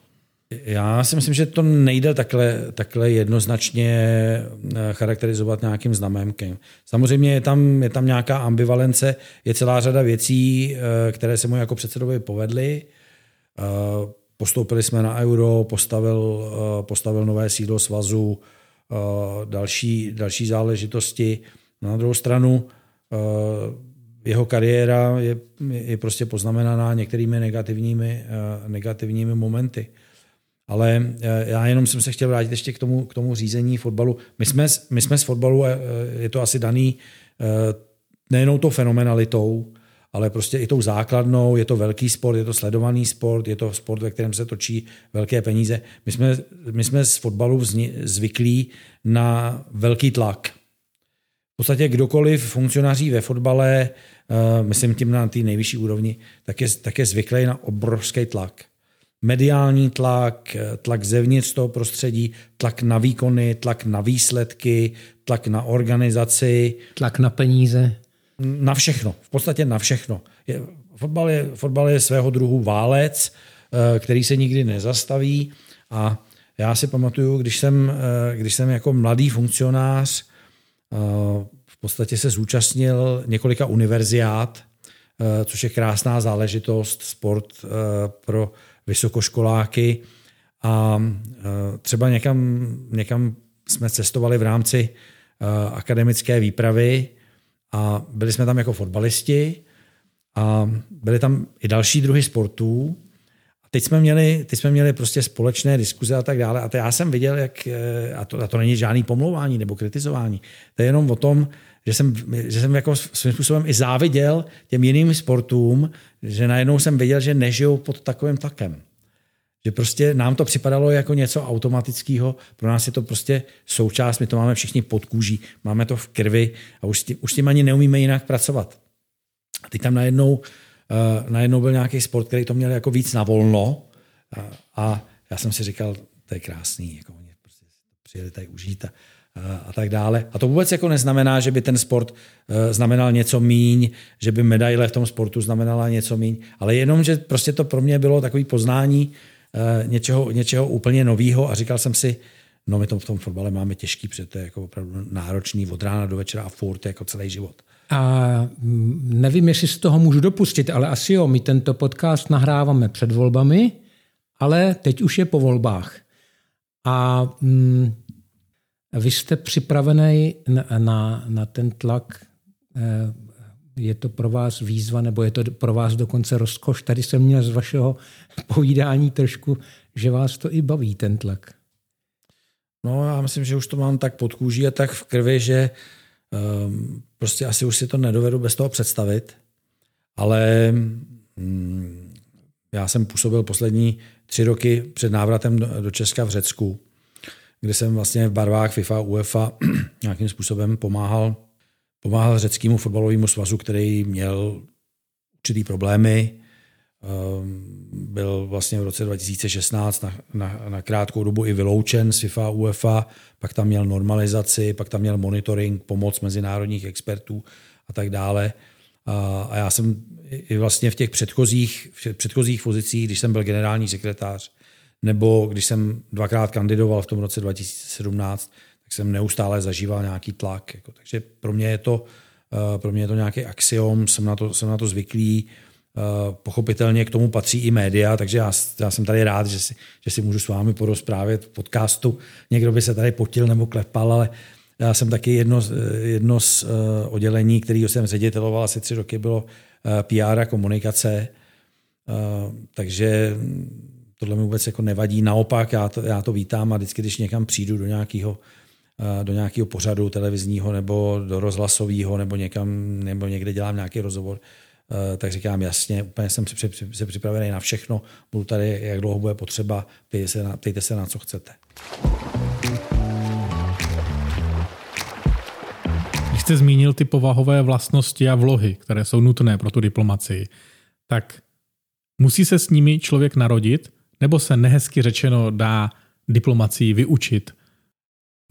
Já si myslím, že to nejde takhle, takhle jednoznačně eh, charakterizovat nějakým znaménkem. Samozřejmě je tam, je tam nějaká ambivalence, je celá řada věcí, eh, které se mu jako předsedovi povedly. Postoupili jsme na euro, postavil, postavil nové sídlo svazu, Eh, další, další záležitosti. Na druhou stranu eh, jeho kariéra je, je prostě poznamenaná některými negativními, eh, negativními momenty. Ale já jenom jsem se chtěl vrátit ještě k tomu, k tomu řízení fotbalu. My jsme, my jsme z fotbalu, je to asi daný nejenom tou fenomenalitou, ale prostě i tou základnou, je to velký sport, je to sledovaný sport, je to sport, ve kterém se točí velké peníze. My jsme, my jsme z fotbalu zvyklí na velký tlak. V podstatě kdokoliv funkcionáří ve fotbale, eh, myslím tím na té nejvyšší úrovni, tak je, tak je zvyklý na obrovský tlak. Mediální tlak, tlak zevnitř toho prostředí, tlak na výkony, tlak na výsledky, tlak na organizaci. Tlak na peníze na všechno, v podstatě na všechno. Je, fotbal, je, fotbal je svého druhu válec, eh, který se nikdy nezastaví a já si pamatuju, když jsem, eh, když jsem jako mladý funkcionář eh, v podstatě se zúčastnil několika univerziát, což je krásná záležitost, sport pro vysokoškoláky a třeba někam, někam jsme cestovali v rámci akademické výpravy a byli jsme tam jako fotbalisti a byly tam i další druhy sportů. A teď jsme měli, teď jsme měli prostě společné diskuze a tak dále. A to já jsem viděl, jak, eh, a to, a to není žádný pomlouvání nebo kritizování, to je jenom o tom, že jsem, že jsem jako svým způsobem i záviděl těm jiným sportům, že najednou jsem viděl, že nežijou pod takovým tlakem. Že prostě nám to připadalo jako něco automatického, pro nás je to prostě součást, my to máme všichni pod kůží, máme to v krvi a už s tím, už s tím ani neumíme jinak pracovat. A teď tam najednou, uh, najednou byl nějaký sport, který to měl jako víc na volno a, a já jsem si říkal, to je krásný, jako oni prostě přijeli tady užít a, a tak dále. A to vůbec jako neznamená, že by ten sport uh, znamenal něco míň, že by medaile v tom sportu znamenala něco míň, ale jenom, že prostě to pro mě bylo takový poznání, Eh, něčeho, něčeho úplně nového a říkal jsem si, no my to v tom fotbale máme těžký, protože to je jako opravdu náročný od rána do večera a furt jako celý život. A mm, nevím, jestli z toho můžu dopustit, ale asi jo, my tento podcast nahráváme před volbami, ale teď už je po volbách. A mm, vy jste připravený na, na, na ten tlak eh, je to pro vás výzva, nebo je to pro vás dokonce rozkoš? Tady jsem měl z vašeho povídání trošku, že vás to i baví, ten tlak. No, já myslím, že už to mám tak pod kůží a tak v krvi, že um, prostě asi už si to nedovedu bez toho představit. Ale um, já jsem působil poslední tři roky před návratem do, do Česka v Řecku, kde jsem vlastně v barvách FIFA, UEFA nějakým způsobem pomáhal pomáhal řeckému fotbalovému svazu, který měl určitý problémy. byl vlastně v roce 2016 na, na, na krátkou dobu i vyloučen z FIFA UEFA, pak tam měl normalizaci, pak tam měl monitoring, pomoc mezinárodních expertů a tak dále. A, a já jsem i vlastně v těch předchozích, v předchozích pozicích, když jsem byl generální sekretář, nebo když jsem dvakrát kandidoval v tom roce 2017, tak jsem neustále zažíval nějaký tlak. Jako, takže pro mě je to, uh, pro mě je to nějaký axiom, jsem na to, jsem na to zvyklý. Uh, pochopitelně k tomu patří i média, takže já, já jsem tady rád, že si, že si můžu s vámi porozprávět v podcastu. Někdo by se tady potil nebo klepal, ale já jsem taky jedno, jedno z oddělení, kterého jsem řediteloval asi tři roky, bylo PR a komunikace. Takže tohle mi vůbec jako nevadí. Naopak, já to, já to vítám a vždycky, když někam přijdu do nějakého do nějakého pořadu televizního nebo do rozhlasového nebo někam, nebo někde dělám nějaký rozhovor, tak říkám jasně, úplně jsem se připravený na všechno, budu tady, jak dlouho bude potřeba, ptejte se na, ptejte se na co chcete. Když jste zmínil ty povahové vlastnosti a vlohy, které jsou nutné pro tu diplomacii, tak musí se s nimi člověk narodit, nebo se nehezky řečeno dá diplomacii vyučit?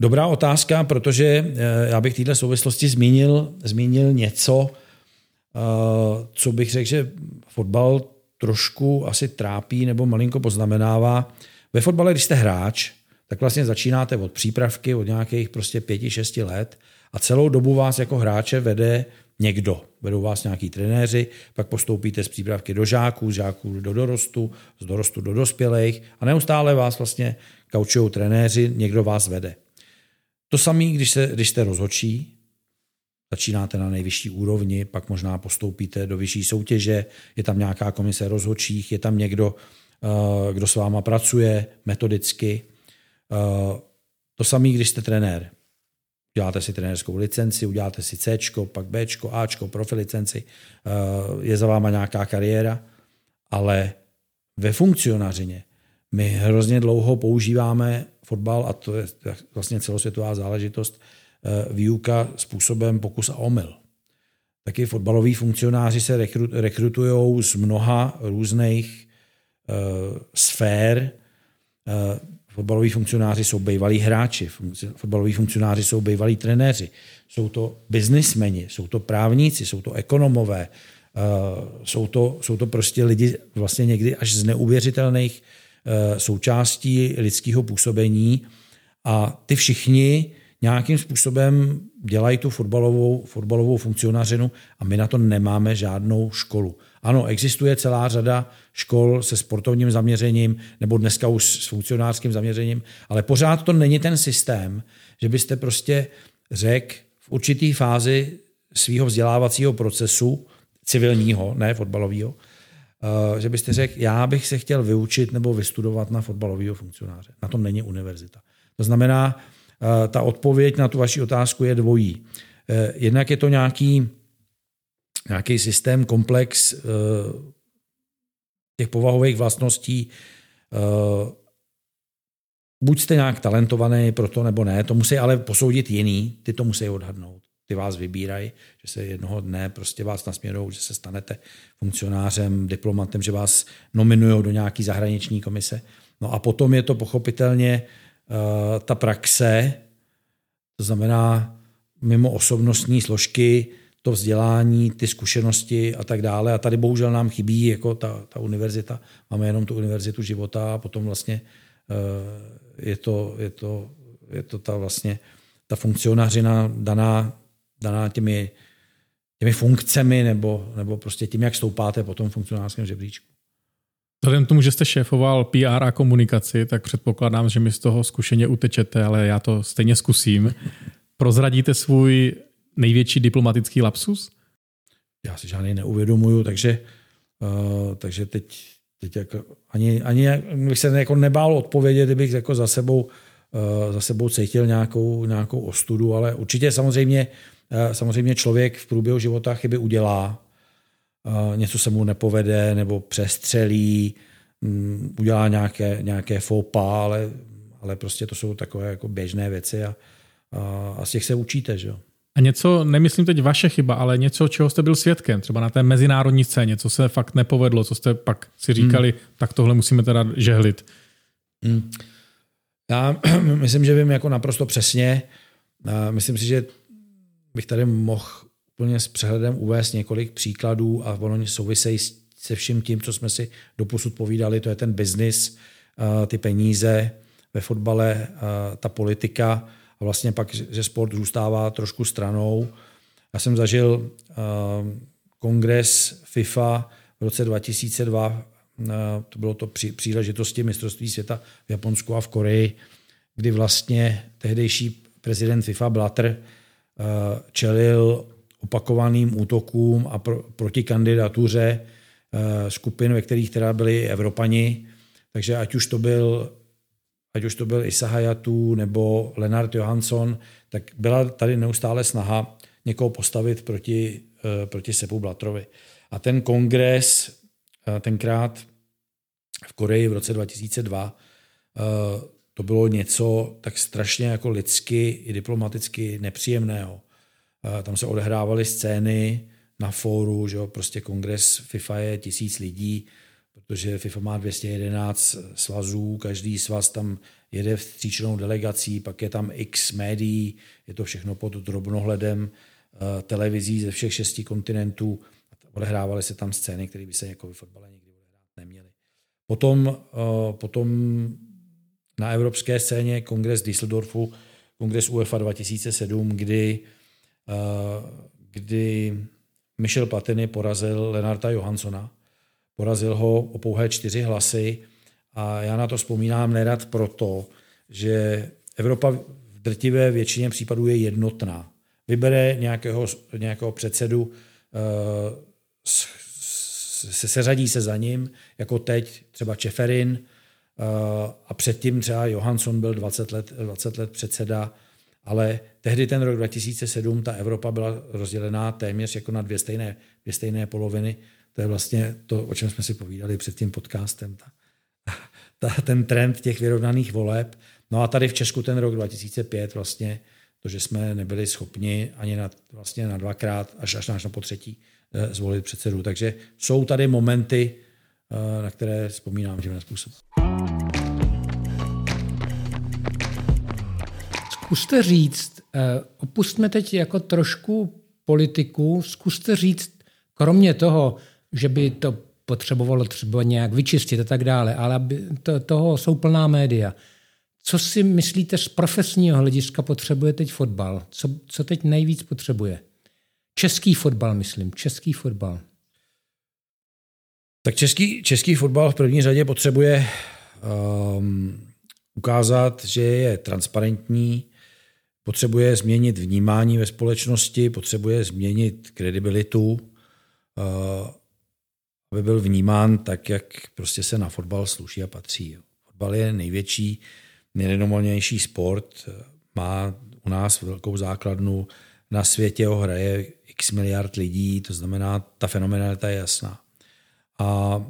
Dobrá otázka, protože eh, já bych této souvislosti zmínil, zmínil něco, eh, co bych řekl, že fotbal trošku asi trápí nebo malinko poznamenává. Ve fotbale, když jste hráč, tak vlastně začínáte od přípravky, od nějakých prostě pěti, šesti let a celou dobu vás jako hráče vede někdo. Vedou vás nějaký trenéři, pak postoupíte z přípravky do žáků, z žáků do dorostu, z dorostu do dospělých a neustále vás vlastně kaučují trenéři, někdo vás vede. To samé, když, se, když jste rozhodčí, začínáte na nejvyšší úrovni, pak možná postoupíte do vyšší soutěže, je tam nějaká komise rozhodčích, je tam někdo, eh, kdo s váma pracuje metodicky. Eh, to samé, když jste trenér. Uděláte si trenérskou licenci, uděláte si C, pak B, A, profi licenci, eh, je za váma nějaká kariéra, ale ve funkcionařině my hrozně dlouho používáme fotbal, a to je vlastně celosvětová záležitost, eh, výuka způsobem pokus a omyl. Taky fotbaloví funkcionáři se rekrutují z mnoha různých uh, sfér. Fotbaloví funkcionáři jsou bývalí hráči, fotbaloví funkcionáři jsou bývalí trenéři, jsou to biznismeni, jsou to právníci, jsou to ekonomové, uh, jsou to, jsou to prostě lidi vlastně někdy až z neuvěřitelných Eh, součástí lidského působení a ty všichni nějakým způsobem dělají tu fotbalovou, fotbalovou funkcionařinu a my na to nemáme žádnou školu. Ano, existuje celá řada škol se sportovním zaměřením nebo dneska už s funkcionářským zaměřením, ale pořád to není ten systém, že byste prostě řekl v určitý fázi svého vzdělávacího procesu, civilního, ne fotbalového, Eh, že byste řekl, já bych se chtěl vyučit nebo vystudovat na fotbalového funkcionáře. Na tom není univerzita. To znamená, eh, ta odpověď na tu vaši otázku je dvojí. Eh, jednak je to nějaký, nějaký systém, komplex těch povahových vlastností. Buď jste nějak talentovaný pro to, nebo ne, to musí ale posoudit jiný, ty to musí odhadnout ty vás vybírají, že se jednoho dne prostě vás nasměrují, že se stanete funkcionářem, diplomatem, že vás nominují do nějaký zahraniční komise. No a potom je to pochopitelně uh, ta praxe, to znamená mimo osobnostní složky, to vzdělání, ty zkušenosti a tak dále. A tady bohužel nám chybí jako ta, ta univerzita. Máme jenom tu univerzitu života a potom vlastně uh, je to, je to, je to ta vlastně ta funkcionářina daná daná těmi, těmi funkcemi nebo, nebo prostě tím, jak stoupáte po tom funkcionářském žebříčku. Vzhledem k tomu, že jste šéfoval PR a komunikaci, tak předpokládám, že mi z toho zkušeně utečete, ale já to stejně zkusím. Prozradíte svůj největší diplomatický lapsus? Já si žádný neuvědomuju, takže, uh, takže teď, teď jako ani, ani bych se jako nebál odpovědět, kdybych jako za sebou, uh, za sebou cítil nějakou, nějakou ostudu, ale určitě samozřejmě Eh, samozřejmě člověk v průběhu života chyby udělá, eh, něco se mu nepovede nebo přestřelí, mm, udělá nějaké, nějaké foupa, ale, ale prostě to jsou takové jako běžné věci a, a, a z těch se učíte. Že? A něco, nemyslím teď vaše chyba, ale něco, čeho jste byl svědkem, třeba na té mezinárodní scéně, co se fakt nepovedlo, co jste pak si říkali, hmm. tak tohle musíme teda žehlit. Hmm. Já myslím, že vím jako naprosto přesně. Myslím si, že bych tady mohl úplně s přehledem uvést několik příkladů a ono souvisejí se vším tím, co jsme si doposud povídali, to je ten biznis, ty peníze ve fotbale, ta politika a vlastně pak, že sport zůstává trošku stranou. Já jsem zažil kongres FIFA v roce 2002, to bylo to při příležitosti mistrovství světa v Japonsku a v Koreji, kdy vlastně tehdejší prezident FIFA Blatter čelil opakovaným útokům a pro, proti kandidatuře skupin, ve kterých teda byli Evropani. Takže ať už to byl ať už to byl Hayatu nebo Lenard Johansson, tak byla tady neustále snaha někoho postavit proti, uh, proti Sepu Blatrovi. A ten kongres uh, tenkrát v Koreji v roce 2002 uh, eh, to bylo něco tak strašně jako lidsky i diplomaticky nepříjemného. Tam se odehrávaly scény na fóru, že jo, prostě kongres FIFA je tisíc lidí, protože FIFA má 211 svazů, každý svaz tam jede vstříčnou delegací, pak je tam x médií, je to všechno pod drobnohledem eh, televizí ze všech šesti kontinentů. Odehrávaly se tam scény, které by se jako v fotbale nikdy odehrát neměly. Potom, eh, potom na evropské scéně kongres Düsseldorfu, kongres UEFA 2007, kdy, eh, kdy Michel Platini porazil Lenarta Johanssona. Porazil ho o pouhé čtyři hlasy a já na to vzpomínám nerad proto, že Evropa v drtivé většině případů je jednotná. Vybere nějakého, nějakého předsedu, eh, se seřadí se za ním, jako teď třeba Čeferin, eh, a předtím třeba Johansson byl 20 let, 20 let předseda, ale tehdy ten rok 2007 ta Evropa byla rozdělená téměř jako na dvě stejné, dvě stejné poloviny. To je vlastně to, o čem jsme si povídali před tím podcastem. Ta, ta, ten trend těch vyrovnaných voleb. No a tady v Česku ten rok 2005 vlastně to, že jsme nebyli schopni ani na, vlastně na dvakrát, až, až na po třetí eh, zvolit předsedu. Takže jsou tady momenty, eh, na které vzpomínám tímhle způsob. Zkuste říct, eh, opustme teď jako trošku politiku, zkuste říct, kromě toho, že by to potřebovalo třeba nějak vyčistit a tak dále, ale to, toho jsou plná média. Co si myslíte z profesního hlediska potřebuje teď fotbal? Co, co teď nejvíc potřebuje? Český fotbal, myslím. Český fotbal. Tak český, český fotbal v první řadě potřebuje um, ukázat, že je transparentní, potřebuje změnit vnímání ve společnosti, potřebuje změnit kredibilitu. Uh, aby byl vnímán tak, jak prostě se na fotbal sluší a patří. Fotbal je největší, nejrenomovanější sport, má u nás velkou základnu, na světě ho hraje x miliard lidí, to znamená, ta fenomenalita je jasná. A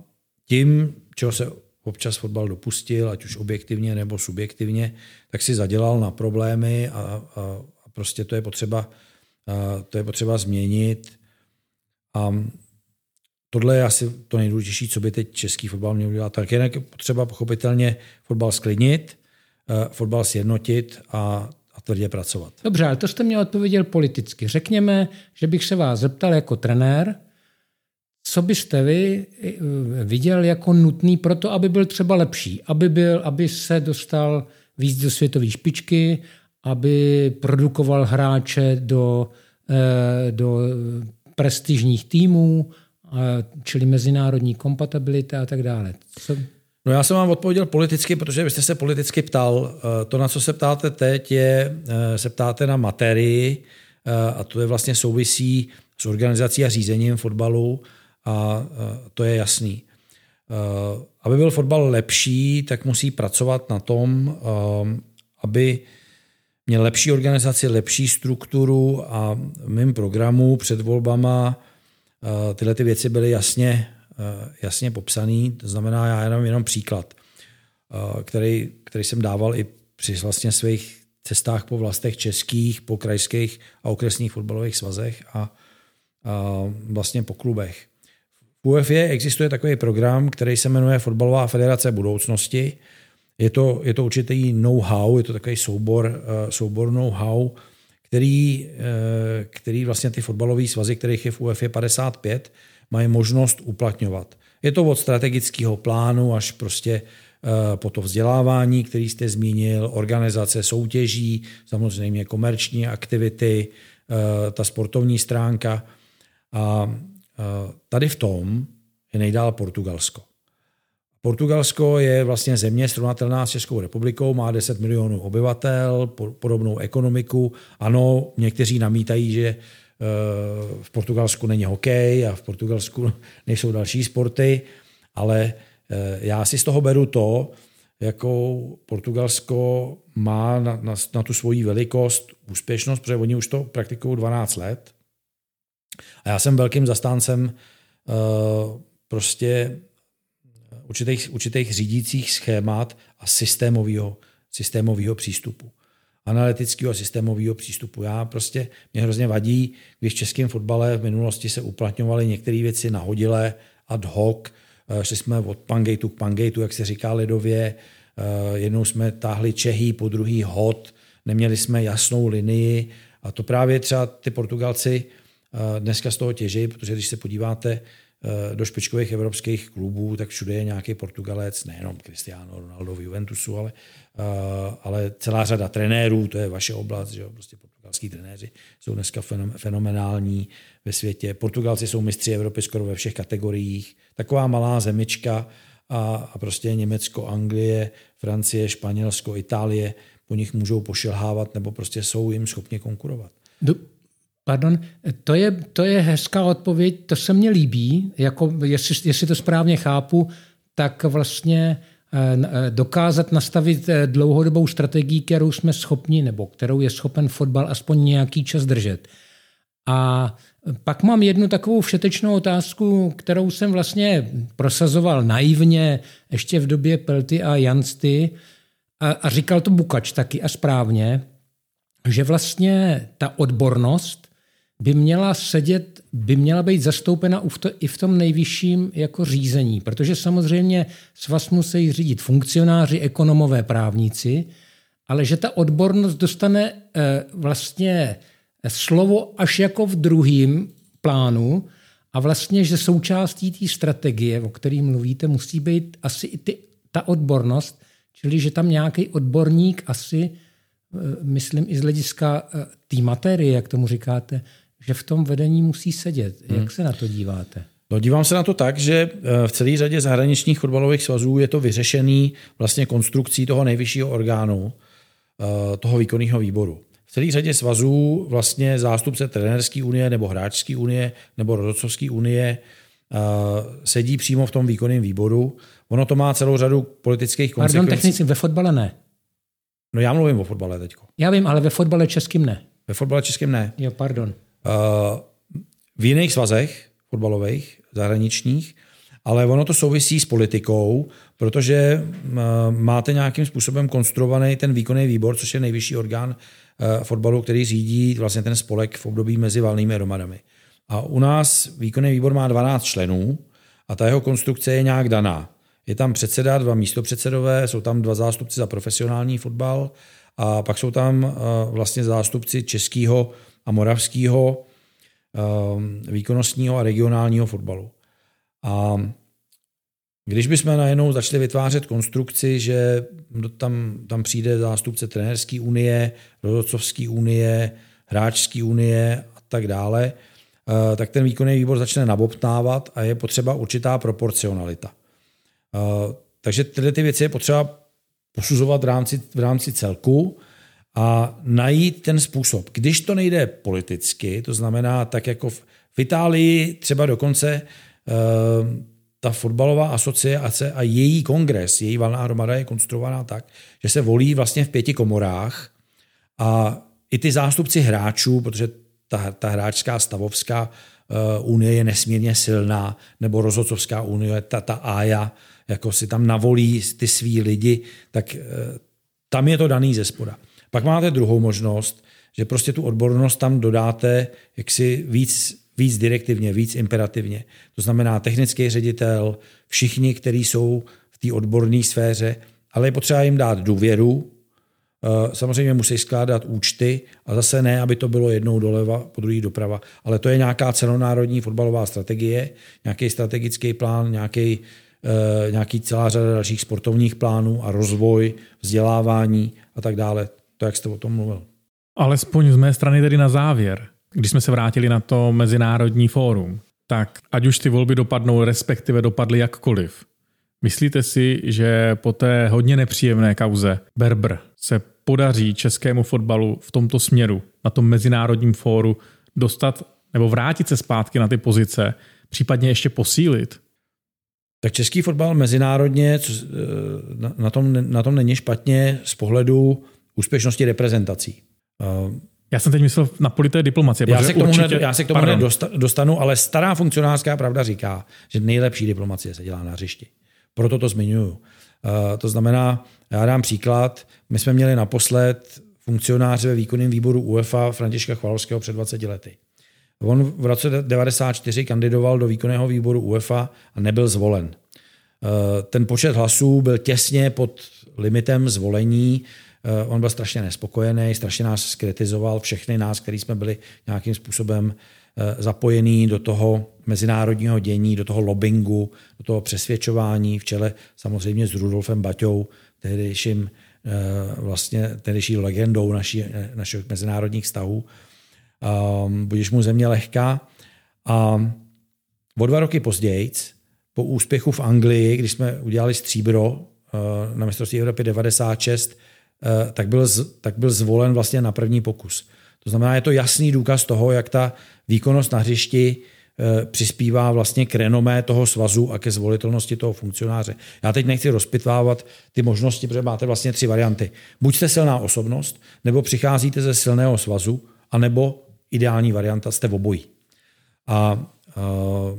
tím, čeho se občas fotbal dopustil, ať už objektivně nebo subjektivně, tak si zadělal na problémy a, a, a prostě to je potřeba, a to je potřeba změnit. A tohle je asi to nejdůležitější, co by teď český fotbal měl udělat. Tak je potřeba pochopitelně fotbal sklidnit, eh, fotbal sjednotit a, a tvrdě pracovat. Dobře, ale to jste mě odpověděl politicky. Řekněme, že bych se vás zeptal jako trenér, co byste vy eh, viděl jako nutný pro to, aby byl třeba lepší, aby, byl, aby se dostal víc do světové špičky, aby produkoval hráče do, eh, do prestižních týmů, čili mezinárodní kompatibilita a tak dále. Co? No já jsem vám odpověděl politicky, protože vy jste se politicky ptal. Eh, to, na co se ptáte teď, je, eh, se ptáte na materii eh, a to je vlastně souvisí s organizací a řízením fotbalu a to je jasný. Aby byl fotbal lepší, tak musí pracovat na tom, aby měl lepší organizaci, lepší strukturu a v mém programu před volbama tyhle ty věci byly jasně, eh, jasně popsané. To znamená, já jenom, jenom příklad, eh, který, který jsem dával i při vlastně svých cestách po vlastech českých, po krajských a okresních fotbalových svazech a, a vlastně po klubech. V UEFA existuje takový program, který se jmenuje Fotbalová federace budoucnosti. Je to, je to určitý know-how, je to takový soubor, soubor know-how, který, který vlastně ty fotbalové svazy, kterých je v UEFA 55, mají možnost uplatňovat. Je to od strategického plánu až prostě eh, po to vzdělávání, který jste zmínil, organizace soutěží, samozřejmě komerční aktivity, eh, ta sportovní stránka. A eh, tady v tom je nejdál Portugalsko. Portugalsko je vlastně země srovnatelná s Českou republikou, má 10 milionů obyvatel, podobnou ekonomiku. Ano, někteří namítají, že Eh, v Portugalsku není hokej a v Portugalsku nejsou další sporty, ale eh, já si z toho beru to, jakou Portugalsko má na, na, na tu svoji velikost, úspěšnost, protože oni už to praktikují 12 let. A já jsem velkým zastáncem uh, prostě určitých, určitých řídících schémat a systémového, systémového přístupu analytického a systémového přístupu. Já prostě, mě hrozně vadí, když v českém fotbale v minulosti se uplatňovaly některé věci nahodile, ad hoc, eh, šli jsme od pangateu k pangateu, jak se říká lidově, eh, jednou jsme táhli Čehy, po druhý hod, neměli jsme jasnou linii a to právě třeba ty Portugalci eh, dneska z toho těží, protože když se podíváte do špičkových evropských klubů, tak všude je nějaký Portugalec, nejenom Cristiano Ronaldo v Juventusu, ale ale celá řada trenérů, to je vaše oblast, že jo, prostě portugalský trenéři jsou dneska fenomenální ve světě. Portugalci jsou mistři Evropy skoro ve všech kategoriích. Taková malá zemička a, a prostě Německo, Anglie, Francie, Španělsko, Itálie po nich můžou pošilhávat nebo prostě jsou jim schopni konkurovat. Pardon, to je, to je hezká odpověď, to se mně líbí, jako jestli, jestli to správně chápu, tak vlastně Eh, eh, dokázat nastavit eh, dlouhodobou strategii, kterou jsme schopni, nebo kterou je schopen fotbal aspoň nějaký čas držet. A pak mám jednu takovou všetečnou otázku, kterou jsem vlastně prosazoval naivně ještě v době Pelty a Jansty a, a říkal to Bukač taky a správně, že vlastně ta odbornost by měla sedět, by měla být zastoupena i v tom nejvyšším jako řízení, protože samozřejmě svaz musí řídit funkcionáři, ekonomové, právníci, ale že ta odbornost dostane eh, vlastně slovo až jako v druhém plánu a vlastně, že součástí té strategie, o které mluvíte, musí být asi i ty, ta odbornost, čili že tam nějaký odborník asi, eh, myslím i z hlediska eh, té materie, jak tomu říkáte, že v tom vedení musí sedět. Jak hmm. se na to díváte? No, dívám se na to tak, že eh, v celé řadě zahraničních fotbalových svazů je to vyřešený vlastně konstrukcí toho nejvyššího orgánu, eh, toho výkonného výboru. V celé řadě svazů vlastně zástupce trenérské unie nebo hráčské unie nebo rodocovské unie eh, sedí přímo v tom výkonném výboru. Ono to má celou řadu politických konsekvencí. Pardon, technici, ve fotbale ne. No já mluvím o fotbale teď. Já vím, ale ve fotbale českým ne. Ve fotbale českým ne. Jo, pardon. V jiných svazech fotbalových, zahraničních, ale ono to souvisí s politikou, protože máte nějakým způsobem konstruovaný ten výkonný výbor, což je nejvyšší orgán e, fotbalu, který řídí vlastně ten spolek v období mezi valnými hromadami. A u nás výkonný výbor má 12 členů a ta jeho konstrukce je nějak daná. Je tam předseda, dva místopředsedové, jsou tam dva zástupci za profesionální fotbal a pak jsou tam vlastně zástupci českého a moravského ehm, výkonnostního a regionálního fotbalu. A když bychom najednou začali vytvářet konstrukci, že tam, tam přijde zástupce trenérské unie, rozhodcovské unie, hráčské unie a tak dále, eh, tak ten výkonný výbor začne nabobtnávat a je potřeba určitá proporcionalita. Eh, takže tyhle ty věci je potřeba posuzovat v rámci, v rámci celku a najít ten způsob. Když to nejde politicky, to znamená tak jako v, v Itálii třeba dokonce uh, ta fotbalová asociace a její kongres, její valná hromada je konstruovaná tak, že se volí vlastně v pěti komorách a i ty zástupci hráčů, protože ta, ta hráčská stavovská uh, unie je nesmírně silná, nebo rozhodcovská unie, ta, ta AJA, jako si tam navolí ty svý lidi, tak uh, tam je to daný ze spoda. Pak máte druhou možnost, že prostě tu odbornost tam dodáte jaksi víc, víc direktivně, víc imperativně. To znamená technický ředitel, všichni, kteří jsou v té odborné sféře, ale je potřeba jim dát důvěru, Eh, samozřejmě musí skládat účty a zase ne, aby to bylo jednou doleva, po druhý doprava, ale to je nějaká celonárodní fotbalová strategie, nějaký strategický plán, nějaký, eh, nějaký celá řada dalších sportovních plánů a rozvoj, vzdělávání a tak dále. To, jak jste o tom mluvil. Alespoň z mé strany tedy na závěr, když jsme se vrátili na to mezinárodní fórum, tak ať už ty volby dopadnou, respektive dopadly jakkoliv, Myslíte si, že po té hodně nepříjemné kauze Berber se podaří českému fotbalu v tomto směru, na tom mezinárodním fóru, dostat nebo vrátit se zpátky na ty pozice, případně ještě posílit? Tak český fotbal mezinárodně eh, na tom, na tom není špatně z pohledu úspěšnosti reprezentací. Eh, já jsem teď myslel na polité diplomacie. Já se k tomu, určitě, hned, já se k tomu hned dostanu, ale stará funkcionářská pravda říká, že nejlepší diplomacie se dělá na hřišti. Proto to zmiňuju. Eh, to znamená, já dám příklad, my jsme měli naposled funkcionáře ve výkonném výboru UEFA Františka Chvalovského před 20 lety. On v roce 1994 kandidoval do výkonného výboru UEFA a nebyl zvolen. Eh, ten počet hlasů byl těsně pod limitem zvolení. Eh, on byl strašně nespokojený, strašně nás skritizoval, všechny nás, kteří jsme byli nějakým způsobem Eh, zapojený do toho mezinárodního dění, do toho lobbingu, do toho přesvědčování v čele samozřejmě s Rudolfem Baťou, tehdejším eh, vlastně tehdejší legendou naší, našich mezinárodních vztahů. Um, budeš mu země lehká. A o dva roky později, po úspěchu v Anglii, když jsme udělali stříbro na mistrovství Evropy 96, tak byl, tak byl zvolen vlastně na první pokus. To znamená, je to jasný důkaz toho, jak ta výkonnost na hřišti eh, přispívá vlastně k renomé toho svazu a ke zvolitelnosti toho funkcionáře. Já teď nechci rozpitvávat ty možnosti, protože máte vlastně tři varianty. Buď jste silná osobnost, nebo přicházíte ze silného svazu, anebo ideální varianta jste v obojí. A uh,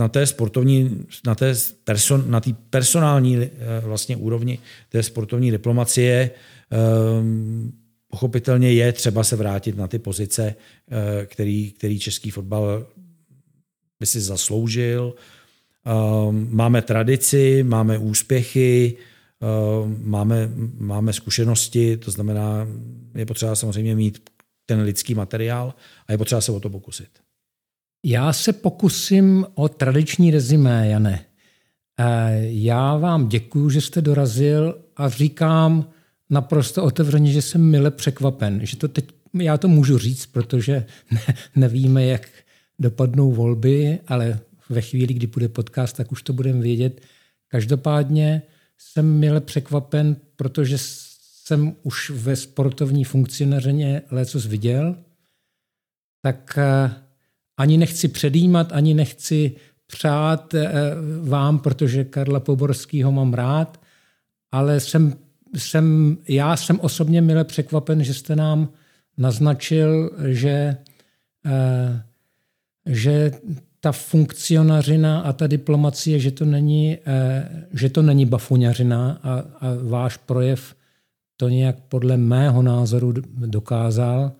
na té sportovní, na té, person, na té personální uh, vlastně úrovni té sportovní diplomacie uh, Pochopitelně je třeba se vrátit na ty pozice, eh, který, který český fotbal by si zasloužil. Ehm, máme tradici, máme úspěchy, ehm, máme, máme zkušenosti, to znamená, je potřeba samozřejmě mít ten lidský materiál a je potřeba se o to pokusit. Já se pokusím o tradiční rezimé, Jane. Eh, já vám děkuji, že jste dorazil a říkám, naprosto otevřeně, že jsem mile překvapen, že to teď, já to můžu říct, protože ne, nevíme, jak dopadnou volby, ale ve chvíli, kdy bude podcast, tak už to budeme vědět. Každopádně jsem mile překvapen, protože jsem už ve sportovní funkcionařině lécos viděl, tak eh, ani nechci předjímat, ani nechci přát eh, vám, protože Karla Poborského mám rád, ale jsem jsem, já jsem osobně mile překvapen, že jste nám naznačil, že, eh, že ta funkcionařina a ta diplomacie, že to není, eh, že to není bafuňařina a, a váš projev to nějak podle mého názoru dokázal.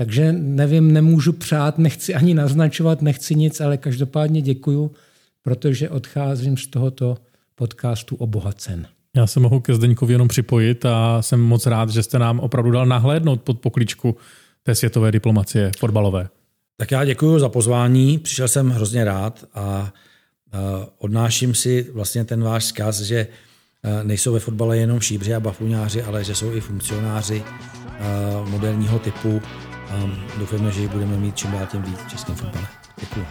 Takže nevím, nemůžu přát, nechci ani naznačovat, nechci nic, ale každopádně děkuju, protože odcházím z tohoto podcastu obohacen. Já se mohu ke Zdeňkovi jenom připojit a jsem moc rád, že jste nám opravdu dal nahlédnout pod pokličku té světové diplomacie fotbalové. Tak já děkuji za pozvání, přišel jsem hrozně rád a odnáším si vlastně ten váš zkaz, že nejsou ve fotbale jenom šíbři a bafuňáři, ale že jsou i funkcionáři moderního typu. Doufáme, že ji budeme mít čím dál tím víc v českém fotbale. Děkuji.